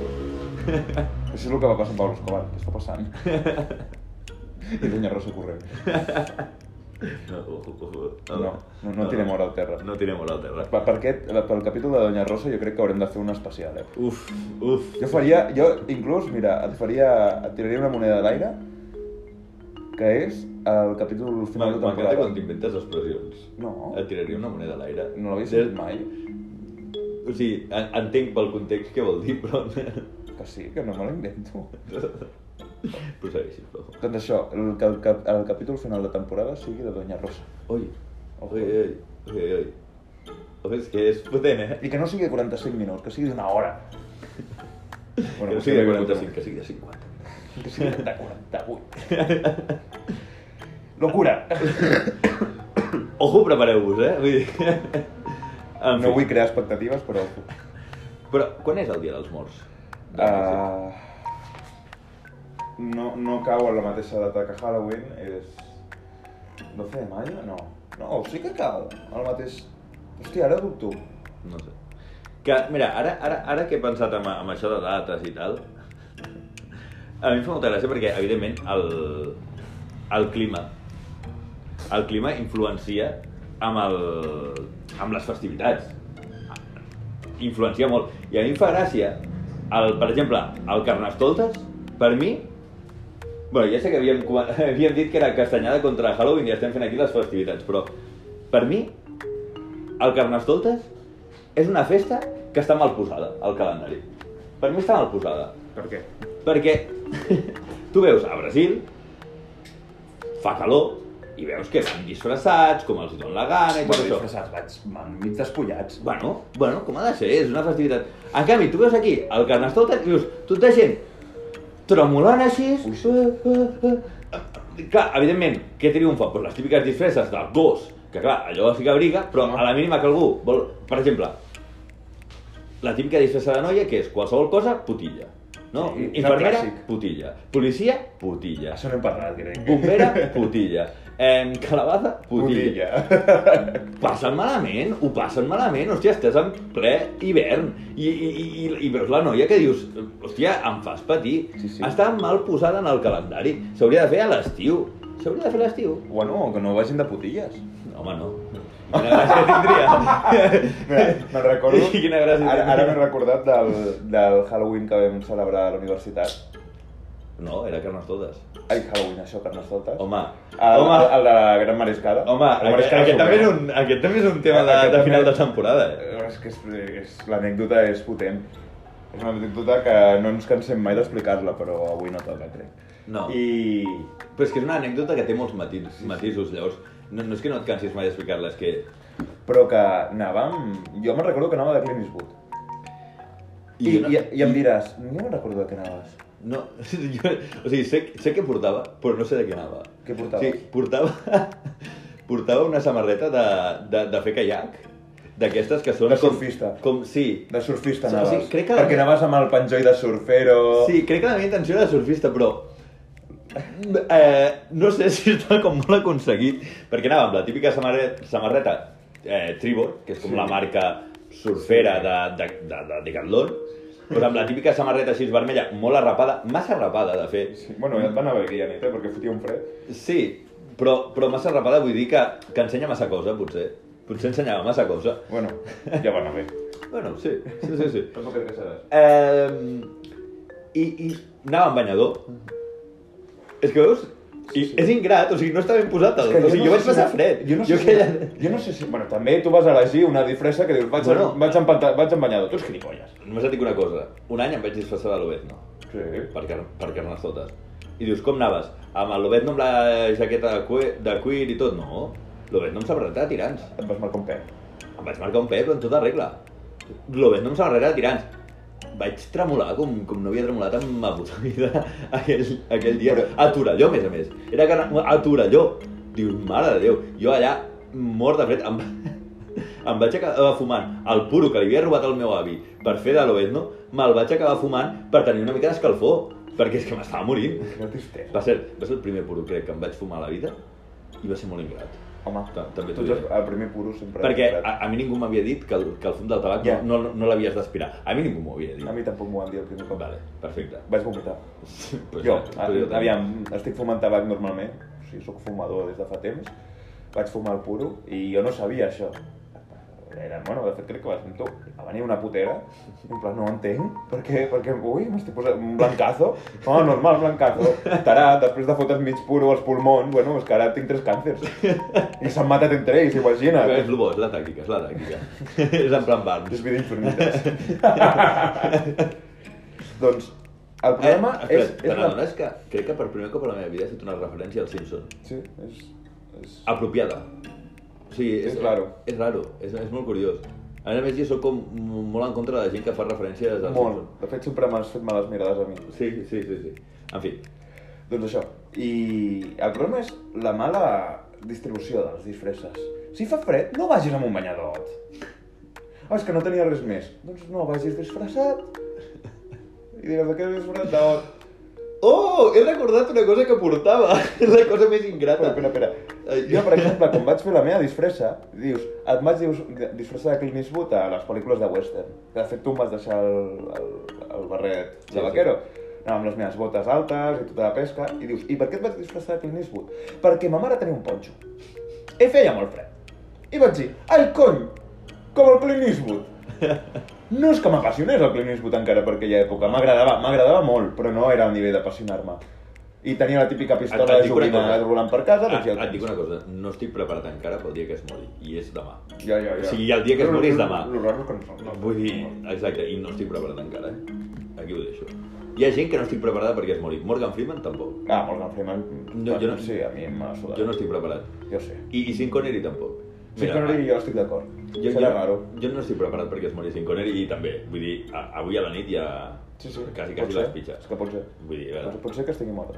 Això és el que va passar amb Pablo Escobar, què està passant? I Doña Rosa corrent. No, ojo, ojo. No, no, no tirem hora al terra. No tirem hora al terra. Per, per aquest, pel capítol de Doña Rosa jo crec que haurem de fer un especial, eh? Uf, uf. Jo faria, jo inclús, mira, et faria, et tiraria una moneda a l'aire, que és el capítol final de M'encanta quan temporada. t'inventes expressions. No. Et tiraria una moneda a l'aire. No l'havies Des- sentit mai? O sigui, en- entenc pel context què vol dir, però... Que sí, que no me l'invento. Prossegueixi, sisplau. Doncs això, el, que el, cap- el capítol final de temporada sigui de Doña Rosa. Ui, ui, ui, ui. Ui, és que és potent, eh? I que no sigui de 45 minuts, que sigui d'una hora. que no sigui de no 45, que sigui de 50. Que sigui de 48. Locura! Ojo, prepareu-vos, eh? Vull dir... En No fi. vull crear expectatives, però... Però quan és el dia dels morts? Uh, no, no cau en la mateixa data que Halloween, és... 12 de mayo? No. No, sí que cau al mateix... Hòstia, ara dubto. No sé. Que, mira, ara, ara, ara que he pensat en, en això de dates i tal, a mi em fa molta gràcia perquè, evidentment, el, el clima, el clima influencia amb, el, amb les festivitats. Influencia molt. I a mi em fa gràcia, el, per exemple, el Carnestoltes, per mi, bueno, ja sé que havíem, havíem dit que era castanyada contra Halloween i estem fent aquí les festivitats, però per mi, el Carnestoltes és una festa que està mal posada al calendari. Per mi està mal posada. Per què? Perquè tu veus a Brasil, fa calor, i veus que van disfressats, com els dona la gana i tot Bueno, això. disfressats, vaig, man, mig despullats. Bueno, bueno, com ha de ser, és una festivitat. En canvi, tu veus aquí el Carnestoltes i veus tota gent tremolant així... Ui. Uh, uh, uh. Clar, evidentment, què triomfa? Pues les típiques disfresses del gos, que clar, allò sí que briga, però No. a la mínima que algú vol... Per exemple, la típica disfressa de noia, que és qualsevol cosa, putilla. No? Sí, Infermera, putilla. Policia, putilla. Això no hem parlat, crec. Bombera, putilla. Eh, calabaza, putilla. Putilla. Passen malament, ho passen malament, hòstia, estàs en ple hivern i, i, i, i, veus la noia que dius, hòstia, em fas patir. Sí, sí. Està mal posada en el calendari, s'hauria de fer a l'estiu. S'hauria de fer a l'estiu. Bueno, que no vagin de putilles. No, home, no. Quina gràcia tindria. Mira, me'n recordo... Quina gràcia Ara, ara m'he tindria. recordat del, del Halloween que vam celebrar a la universitat. No, era Carnestoltes. Ai, Halloween, això, Carnestoltes. Home, El, home, el, el de la Gran Mariscada. home, aquest, Mariscada aquest, també és un, aquest també és un tema de, de també- final de temporada. Eh? Eh, És que és, és, l'anècdota és potent. És una anècdota que no ens cansem mai d'explicar-la, però avui no toca, crec. No. I... Però és que és una anècdota que té molts matisos, matisos llavors. No, no és que no et cansis mai d'explicar-la, és que... Però que anàvem... Jo me'n recordo que anava de Clint Eastwood. I, jo no- i, i em diràs, jo me'n recordo de què anaves. No, jo, o sigui, sé, sé què portava, però no sé de què anava. Què portaves? Sí, portava, portava una samarreta de, de, de fer caiac, d'aquestes que són De com... surfista. Com, sí. De surfista Sí, anaves. sí, crec que Perquè anaves amb el penjoll de surfero... Sí, crec que la meva intenció era de surfista, però... Eh, no sé si està com molt aconseguit, perquè anava amb la típica samarreta, samarreta eh, Tribor, que és com Sí. la marca surfera de, de, de, de Decathlon, doncs amb la típica samarreta així vermella, molt arrapada, massa arrapada, de fet. Sí, Bueno, ja et va anar bé aquella nit, eh? Perquè fotia un fred. Sí, però, però massa arrapada vull dir que, que ensenya massa cosa, potser. Potser ensenyava massa cosa. Bueno, ja va anar bé. Bueno, sí, sí, sí. sí. Tampoc crec que seràs. Eh, i, I anava amb banyador. És que veus? I és ingrat, o sigui, no està ben posat. El, o sigui, jo, no vaig sé si passar fred. Jo no, sé si, aquella- jo no sé si... Bueno, també tu vas elegir una disfressa que dius, vaig, Bueno. bueno. vaig, en, panta- vaig en banyador. Tu ets gilipolles. Només et dic una cosa. Un any em vaig disfressar de l'Obezno. Sí. per, car per carnestotes. I dius, com anaves? Amb l'Obezno amb la jaqueta de, cuir, de cuir i tot? No. L'Obezno amb samarreta de tirants. Et vas marcar un peu. Em vaig marcar un peu en tota regla. L'Obezno amb samarreta de tirants. Vaig tremolar com, com no havia tremolat en ma puta vida aquell, aquell dia. A Torelló, a més a més. Era que a Torelló. Dius, mare de Déu. Jo allà, mort de fred, em, em vaig acabar fumant el puro que li havia robat al meu avi per fer de l'Obezno, me'l vaig acabar fumant per tenir una mica d'escalfor, perquè és que m'estava morint. Tristesa. Va ser, va ser el primer puro, crec, que em vaig fumar a la vida i va ser molt ingrat. Home, Ta- també t'ho tu diré. ets el primer puro sempre... Perquè a, a mi ningú m'havia dit que el, que el fum del tabac Ja. no, no, no l'havies d'aspirar. A mi ningú m'ho havia dit. A mi tampoc m'ho van dir el primer cop. Vale, perfecte. Vaig vomitar. pues jo, però jo aviam, estic fumant tabac normalment, o sigui, sóc fumador des de fa temps, vaig fumar el puro i jo no sabia això. Era, bueno, de fet crec que vas amb tu. Va venir una putera, en plan, no ho entenc, per què, per què, ui, m'estic posant un blancazo. No, normal, blancazo. Tarat, després de fotre's mig puro als pulmons, bueno, és que ara tinc tres càncers. I s'han matat entre ells, imagina't. És el bo, és la tàctica, és la tàctica. és en plan Barnes. Desvida infinites. doncs, el problema eh, és... espera, és te la... n'adones que crec que per primer cop a la meva vida he fet una referència als Simpson. Sí, és... és... Apropiada. Sigui, és, És raro. És raro, és, és molt curiós. A més jo soc com molt en contra de la gent que fa referències als Molt. De fet, sempre m'has fet males mirades a mi. Sí, sí, sí, sí. En fi, Doncs això. I el problema és la mala distribució de les disfresses. Si fa fred, no vagis amb un banyadot. Oh, és que no tenia res més. Doncs no, vagis disfressat. I diràs, de què és disfressat? Oh, he recordat una cosa que portava. És la cosa més ingrata. Espera, espera, espera. Jo, per exemple, quan vaig fer la meva disfressa, dius, et vaig dius, disfressar de Clint Eastwood a les pel·lícules de western. De fet, tu em vas deixar el, el, el barret Sí, de sí. vaquero. Anava amb les meves botes altes i tota la pesca. I dius, i per què et vaig disfressar de Clint Eastwood? Perquè ma mare tenia un ponxo. I feia molt fred. I vaig dir, ai, cony, com el Clint Eastwood. No és que m'apassionés el Clint Eastwood encara per aquella època, m'agradava, m'agradava molt, però no era al nivell d'apassionar-me. I tenia la típica pistola Et- et de joguina cosa. rolant per casa, doncs ja el et dic una cosa, no estic preparat encara pel dia que es mori, i és demà. Ja, ja, ja. O sigui, el dia que es mori és demà. Lo raro que no, no, Vull dir, exacte, i no estic preparat encara, eh? Aquí ho deixo. Hi ha gent que no estic preparada perquè es mori. Morgan Freeman tampoc. Ah, Morgan Freeman. No, jo no- Sí, a mi m'ha sudat. Jo no estic preparat. Jo sé. I, i Sean Connery tampoc. Sí, Connery jo estic d'acord. jo, jo, raro. jo no estic preparat perquè es mori Sean Connery i també, vull dir, a, avui a la nit ja... Sí, sí. Quasi, pot quasi ser. les pitges. És que pot ser. Vull dir, a Pot, pot ser que estigui mort.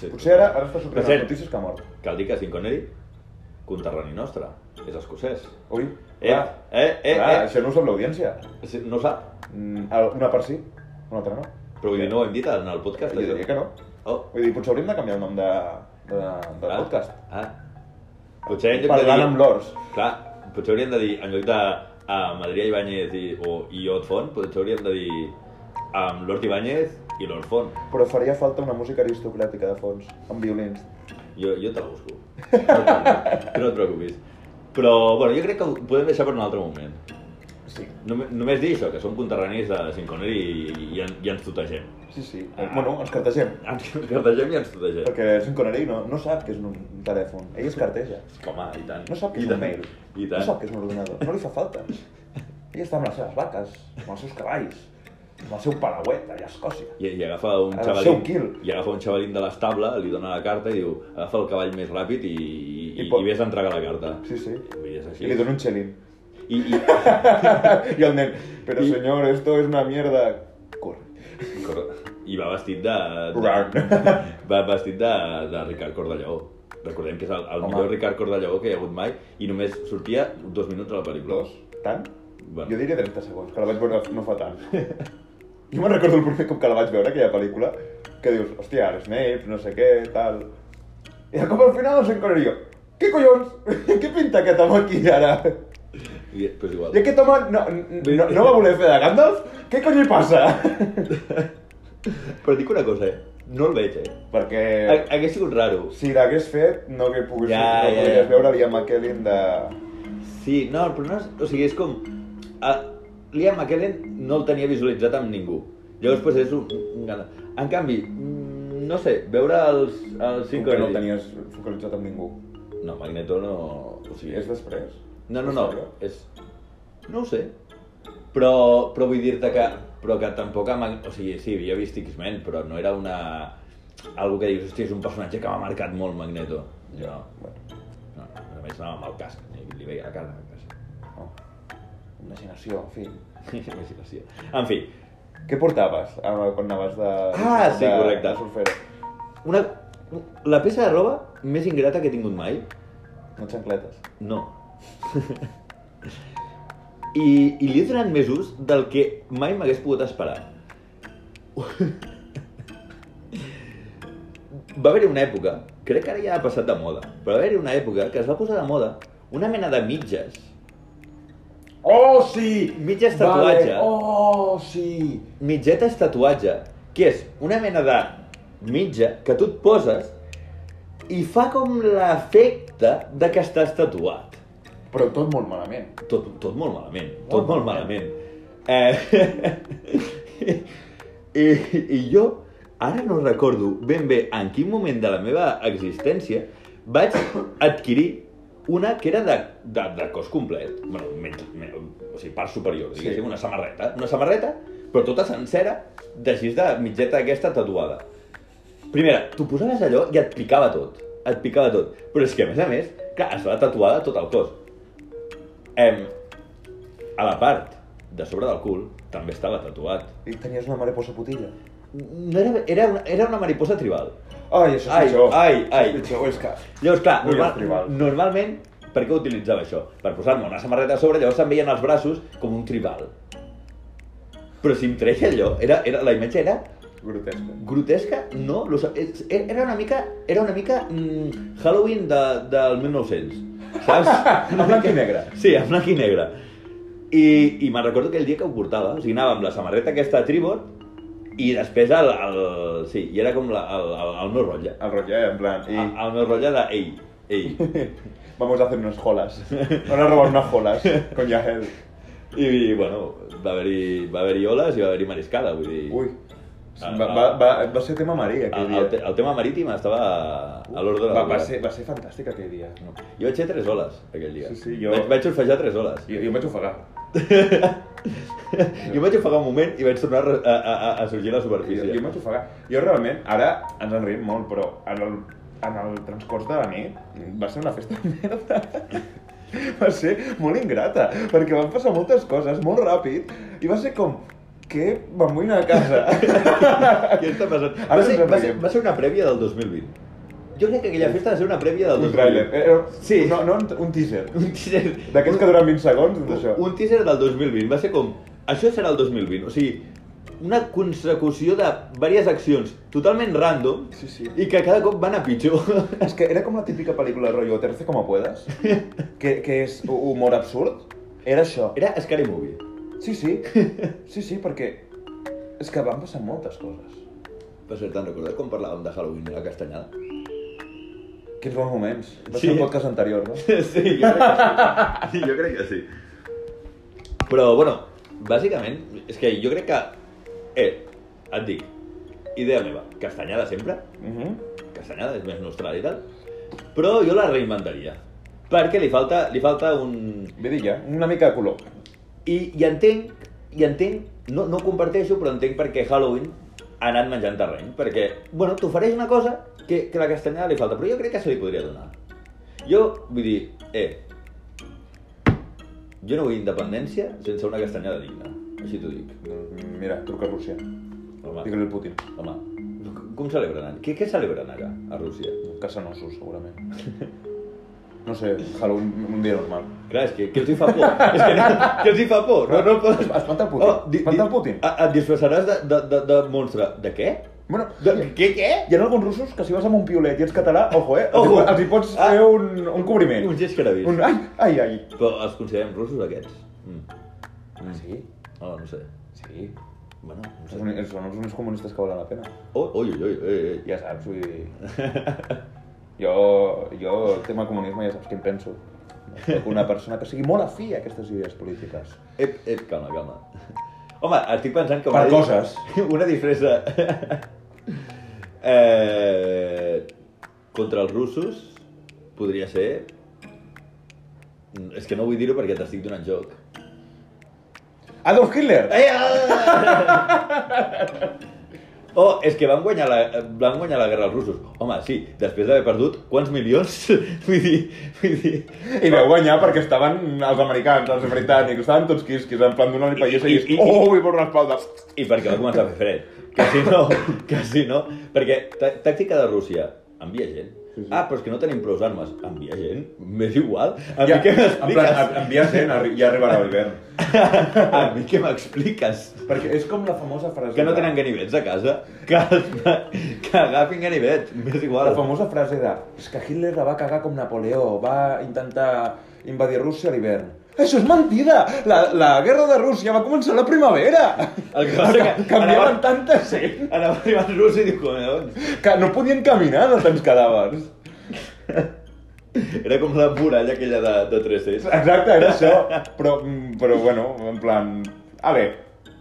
Sí. Potser ara, ara està sortint a les notícies que ha mort. cal dir que Sean Connery, conterrani nostre, és escocès. Ui, Eh, clar. eh, eh, clar, eh. això no ho sap l'audiència. Sí, No sap, Mm, Una per sí, una altra no. però vull dir, no ho hem dit en el podcast. Jo diria que no. Oh, Vull dir, potser hauríem de canviar el nom de, de, del ah, podcast. Ah. Potser en lloc de Parlant dir... amb l'Ors. Clar, potser hauríem de dir, en lloc de amb Adrià Ibáñez i, o, i Ot Font, potser hauríem de dir amb l'Hort Ibáñez i l'Hort Font. Però faria falta una música aristocràtica de fons, amb violins. Jo, jo te la busco. No. Tu no et preocupis. Però, bueno, jo crec que ho podem deixar per un altre moment. Sí. Només, només dir això, que som conterranis de Sean Connery i, i, en- i ens tutegem. Sí, sí. Ah. Bueno, ens cartegem. Ens cartegem i ens tutegem. Perquè Sean Connery no, no sap què és un telèfon. Ell es carteja. Home, i tant. No sap què I és un tant. mail. I No tant. sap què és un ordinador. No li fa falta. Ell està amb les seves vaques, amb els seus cavalls, amb el seu palauet allà a Escòcia. I, i agafa un El xavalín, i agafa un xavalín de l'estable, li dona la carta i diu agafa el cavall més ràpid i, i, I i, pot- i vés a entregar la carta. Sí, sí. Dir, és així. I li dona un xelín. I, i, I el nen, però I- senyor, esto es una mierda. Corre. corre. I va vestit de... de va vestit de, de Ricard Cordelleó. Recordem que és el, el Home. millor Ricard Cordelleó que hi ha hagut mai i només sortia dos minuts a la pel·lícula. Dos. Tant? Bueno. Jo diria 30 segons, que la vaig veure no fa tant. jo me'n recordo el primer cop que la vaig veure, aquella pel·lícula, que dius, hòstia, Snape, no sé què, tal... I de cop al final no s'encoraria. Què collons? què pinta aquest home aquí ara? I, pues igual. I aquest home no, no, no va voler fer de Gandalf? Què cony li passa? Però dic una cosa, eh? No el veig, eh? Perquè Ha- Hagués sigut raro. si l'hagués fet, no hagués pogut Ja, no ja, podries ja. veure Liam McKellen de... Sí, no, però no és... O sigui, és com... A, Liam McKellen no el tenia visualitzat amb ningú. Llavors, pues, és un, En canvi, mm, no sé, veure els, els Com cinc que no el tenies focalitzat amb ningú. No, Magneto no... O sigui, És després? No, no, no, és... No ho sé. Però, però vull dir-te que... Però que tampoc... Amb... O sigui, sí, havia vist X-Men, però no era una... Algo que dius, hòstia, és un personatge que m'ha marcat molt Magneto. Jo no. Bueno, No, a més anava amb el casc, li veia la cara. Imaginació, en fi. Imaginació. En fi, Què portaves quan anaves de... Ah, sí, de, correcte. De surfero? una... la peça de roba més ingrata que he tingut mai, No xancletes. no. I, I li he donat més ús del que mai m'hagués pogut esperar. Va haver-hi una època, crec que ara ja ha passat de moda, però va haver-hi una època que es va posar de moda una mena de mitges. Oh, sí! Mitges tatuatge. Vale. Oh, sí! mitgetes tatuatge, que és una mena de mitja que tu et poses i fa com l'efecte de que estàs tatuat. Però tot molt malament. Tot, tot molt malament, Molt tot molt malament. malament. Eh, i, I jo ara no recordo ben bé en quin moment de la meva existència vaig adquirir una que era de, de, de cos complet, bueno, menys, men, o sigui, part superior, diguéssim, Sí. una samarreta, una samarreta, però tota sencera, d'així de mitgeta aquesta tatuada. Primera, tu posaves allò i et picava tot, et picava tot, però és que a més a més, clar, estava tatuada tot el cos. Em, a la part de sobre del cul també estava tatuat. I tenies una mariposa putilla. No era, era, una, era una mariposa tribal. Ai, això és Ai, pitjor. ai, Això ai. és pitjor, és que... Llavors, clar, normal, normalment, per què utilitzava això? Per posar-me una samarreta a sobre, llavors se'm veien els braços com un tribal. Però si em treia allò, era, era, la imatge era Grotesca. grotesca, no, lo, era una mica, era una mica mm, Halloween de, del 1900, saps? En blanc i negre. Sí, en blanc i negre. I, i me'n recordo aquell dia que ho portava, o sigui, anava amb la samarreta aquesta de tribord i després el, el, sí, i era com la, el, el, el meu rotlle. El rotllo, eh? En plan... I... El, el meu rotlle de, ei, ei. Vamos a hacer unas jolas. Van a robar unas jolas con Yahel. I, bueno, va haver-hi va haver oles i va haver-hi mariscada, vull dir... Ui. Ah, Va, va, va, va ser tema marí aquell el, dia. el, te- el tema marítim estava a l'ordre del va, va, ser, va ser fantàstic aquell dia. Jo vaig fer tres oles aquell dia. Sí, sí, jo- Vaig, vaig tres oles. Jo, jo em vaig ofegar. jo vaig ofegar un moment i vaig tornar a, a, a, a sorgir a la Jo, superfície. jo em vaig ofegar. Jo realment, ara ens en riem molt, però en el, en el transcurs de la nit va ser una festa de merda. Va ser molt ingrata, perquè van passar moltes coses molt ràpid i va ser com que m'amoïna a casa. Què està passant? Ara Va ser, va, ser, va ser una prèvia del 2020. Jo crec que aquella festa va ser una prèvia del un 2020. tràiler. Eh, eh, Sí. No, no, un, un teaser. Un teaser. D'aquests que duren 20 segons, doncs això. Un teaser del 2020. Va ser com... Això serà el 2020. O sigui, una consecució de diverses accions totalment random Sí, sí. i que cada cop van a pitjor. És que era com la típica pel·lícula rotllo Terce como puedas, que, que és hu- humor absurd. Era això. Era Scary Movie. Sí, sí. Sí, sí, perquè és que van passar moltes coses. Per cert, te'n recordes quan parlàvem de Halloween i la castanyada? Quins bons moments. Va Sí. ser el podcast anterior, no? Sí, jo crec que sí. jo crec que sí. Però, bueno, bàsicament, és que jo crec que... Eh, et dic, idea meva, castanyada sempre, Uh -huh. castanyada és més nostral i tal, però jo la reinventaria. Perquè li falta, li falta un... Vidilla, una mica de color. I, i entenc, i entenc, no, no ho comparteixo, però entenc perquè Halloween ha anat menjant terreny. Perquè, bueno, t'ofereix una cosa que, que la castanyada li falta, però jo crec que se li podria donar. Jo, vull dir, eh, jo no vull independència sense una castanyada digna. Així t'ho dic. Doncs Mira, truca a Rússia. Digue-li al Putin. home, com celebren? Què, què celebren allà, a Rússia? Caçant ossos, segurament. No sé, Halloween un dia normal. Clar, és que, que els hi fa por. és que, no, que els hi fa por. No, no pots... Espanta el Putin. di- Espanta el Putin. a- Et disfressaràs de, de, de, de monstre. De què? Bueno, De, què, què? hi ha alguns russos que si vas amb un piolet i ets català, ojo, eh? Ojo. Els, hi- pots Ah. fer un, un cobriment. Uns escarabis. Un, ai, ai, ai. Però els considerem russos, aquests? Mm. Ah, sí? Oh, no sé. Sí. Bueno, no sé. Són, són els únics comunistes que valen la pena. Oh, ui, ui, ui, ui. Ja saps, vull dir... Jo, jo, el tema comunisme ja saps què en penso. una persona que sigui molt afí a aquestes idees polítiques. Ep, ep, calma, calma. Home, estic pensant que... Per una coses. Una disfressa... eh, contra els russos podria ser... És que no vull dir-ho perquè t'estic donant joc. Adolf Hitler! Ai, ah! Oh, és que van guanyar, la, van guanyar la guerra els russos. Home, sí, després d'haver perdut quants milions? vull dir, vull dir... I vau guanyar perquè estaven els americans, els britànics, estaven tots quisquis, en plan donar-li pallissa i, I- i, oh, vull per l'espalda. I perquè va començar a fer fred. Que si no, que si no... Perquè tàctica de Rússia, envia gent. Ah, però és que no tenim prou armes. Envia gent, m'és igual. A mi què en plan, m'expliques? envia gent, arri- ja arribarà l'hivern. A mi què m'expliques? Perquè és com la famosa frase... Que no tenen ganivets a casa? Que, que agafin ganivets, m'és igual. La famosa frase de és que Hitler la va cagar com Napoleó, va intentar invadir Rússia a l'hivern. Això és mentida! La, la guerra de Rússia va començar a la primavera! El que passa que Canviaven anava- tanta gent Anava arribant rus i diu, collons. que no podien caminar de tants cadàvers. Era com la muralla aquella de, de 3 Exacte, era això. Però, mm, però bueno, en plan... Ale,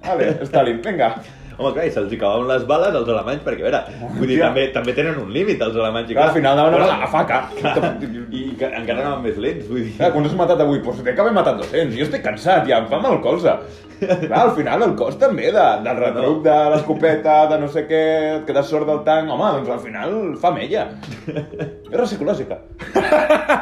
ale, Stalin, vinga. Home, clar, i se'ls acabaven les bales als alemanys, perquè, a veure, vull dir, també, també tenen un límit, els alemanys. i Clar, al final anaven Però- a faca. I encara anaven més lents, vull dir. Clar, quants has matat avui? Pues t'he acabat matat 200. Jo estic cansat, ja em fa mal cosa. Clar, al final el cos també, de, del retruc de l'escopeta, de no sé què, et quedes sort del tanc, home, doncs al final fa mella. Guerra psicològica.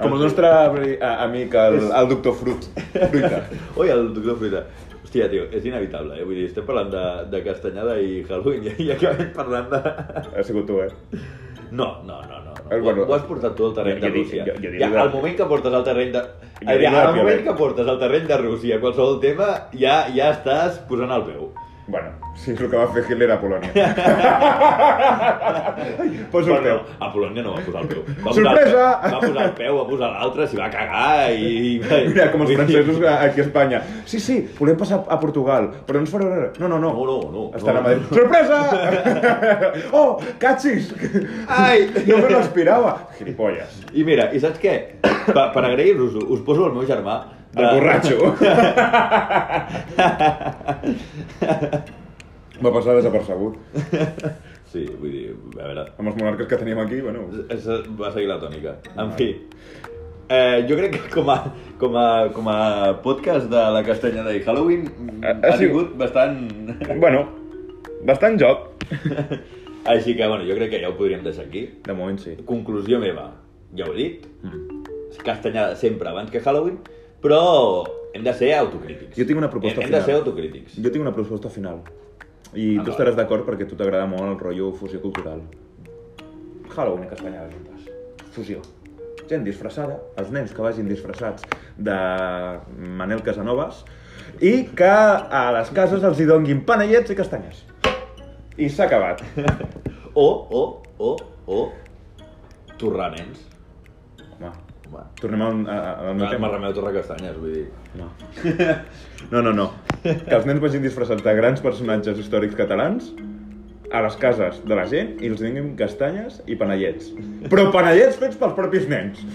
Com el nostre eh, amic, el, el doctor Fruit. Fruita. Ui, el doctor Fruita. Hòstia, tio, és inevitable, eh? Vull dir, estem parlant de, de castanyada i Halloween i, i acabem parlant de... Ha sigut tu, eh? No, no, no, no. no. Eh, bueno. ho, has portat tu al terreny Jo- jo de Rússia. jo- jo diria ja, al moment que portes al terreny de... Jo Ja, diria al moment que portes al terreny de Rússia qualsevol tema, ja, ja estàs posant el peu. Bueno, sí, és el que va fer Hitler a Polònia. Poso el Bueno, peu. a Polònia no va posar el peu. Va Sorpresa! Posar el peu, va posar el peu, va posar l'altre, s'hi va cagar i... Mira, com els francesos aquí a Espanya. Sí, sí, volem passar a Portugal, però no ens res. No, no, no. No, no, no. Estan no. a Madrid. Sorpresa! oh, catxis! Ai! No me l'esperava. Gilipolles. I mira, i saps què? Per, per agrair-vos, us poso el meu germà. Del Eh, borratxo. Va passar desapercebut. Sí, vull dir, a veure... Amb els monarques que teníem aquí, bueno... És, va seguir la tònica. En fi, eh, jo crec que com a, com, a, com a podcast de la castanyada i Halloween Ha- ha, ha sigut bastant... Bueno, bastant joc. Així que, bueno, jo crec que ja ho podríem deixar aquí. De moment sí. Conclusió meva, ja ho he dit, Mm. castanyada sempre abans que Halloween, però hem de ser autocrítics. Jo tinc una proposta hem, hem final. de ser autocrítics. Jo tinc una proposta final. I Ah, tu estaràs d'acord perquè tu t'agrada molt el rotllo fusió cultural. Halloween i castanyada juntes. Fusió. Gent disfressada, els nens que vagin disfressats de Manel Casanovas i que a les cases els hi donguin panellets i castanyes. I s'ha acabat. O, o, o, o, torrar nens. Home, tornem al, a- al meu me tema. remeu torrar castanyes, vull dir... No. No, no, no. Que els nens vagin disfressats de grans personatges històrics catalans a les cases de la gent i els donin castanyes i panellets. Però panellets fets pels propis nens.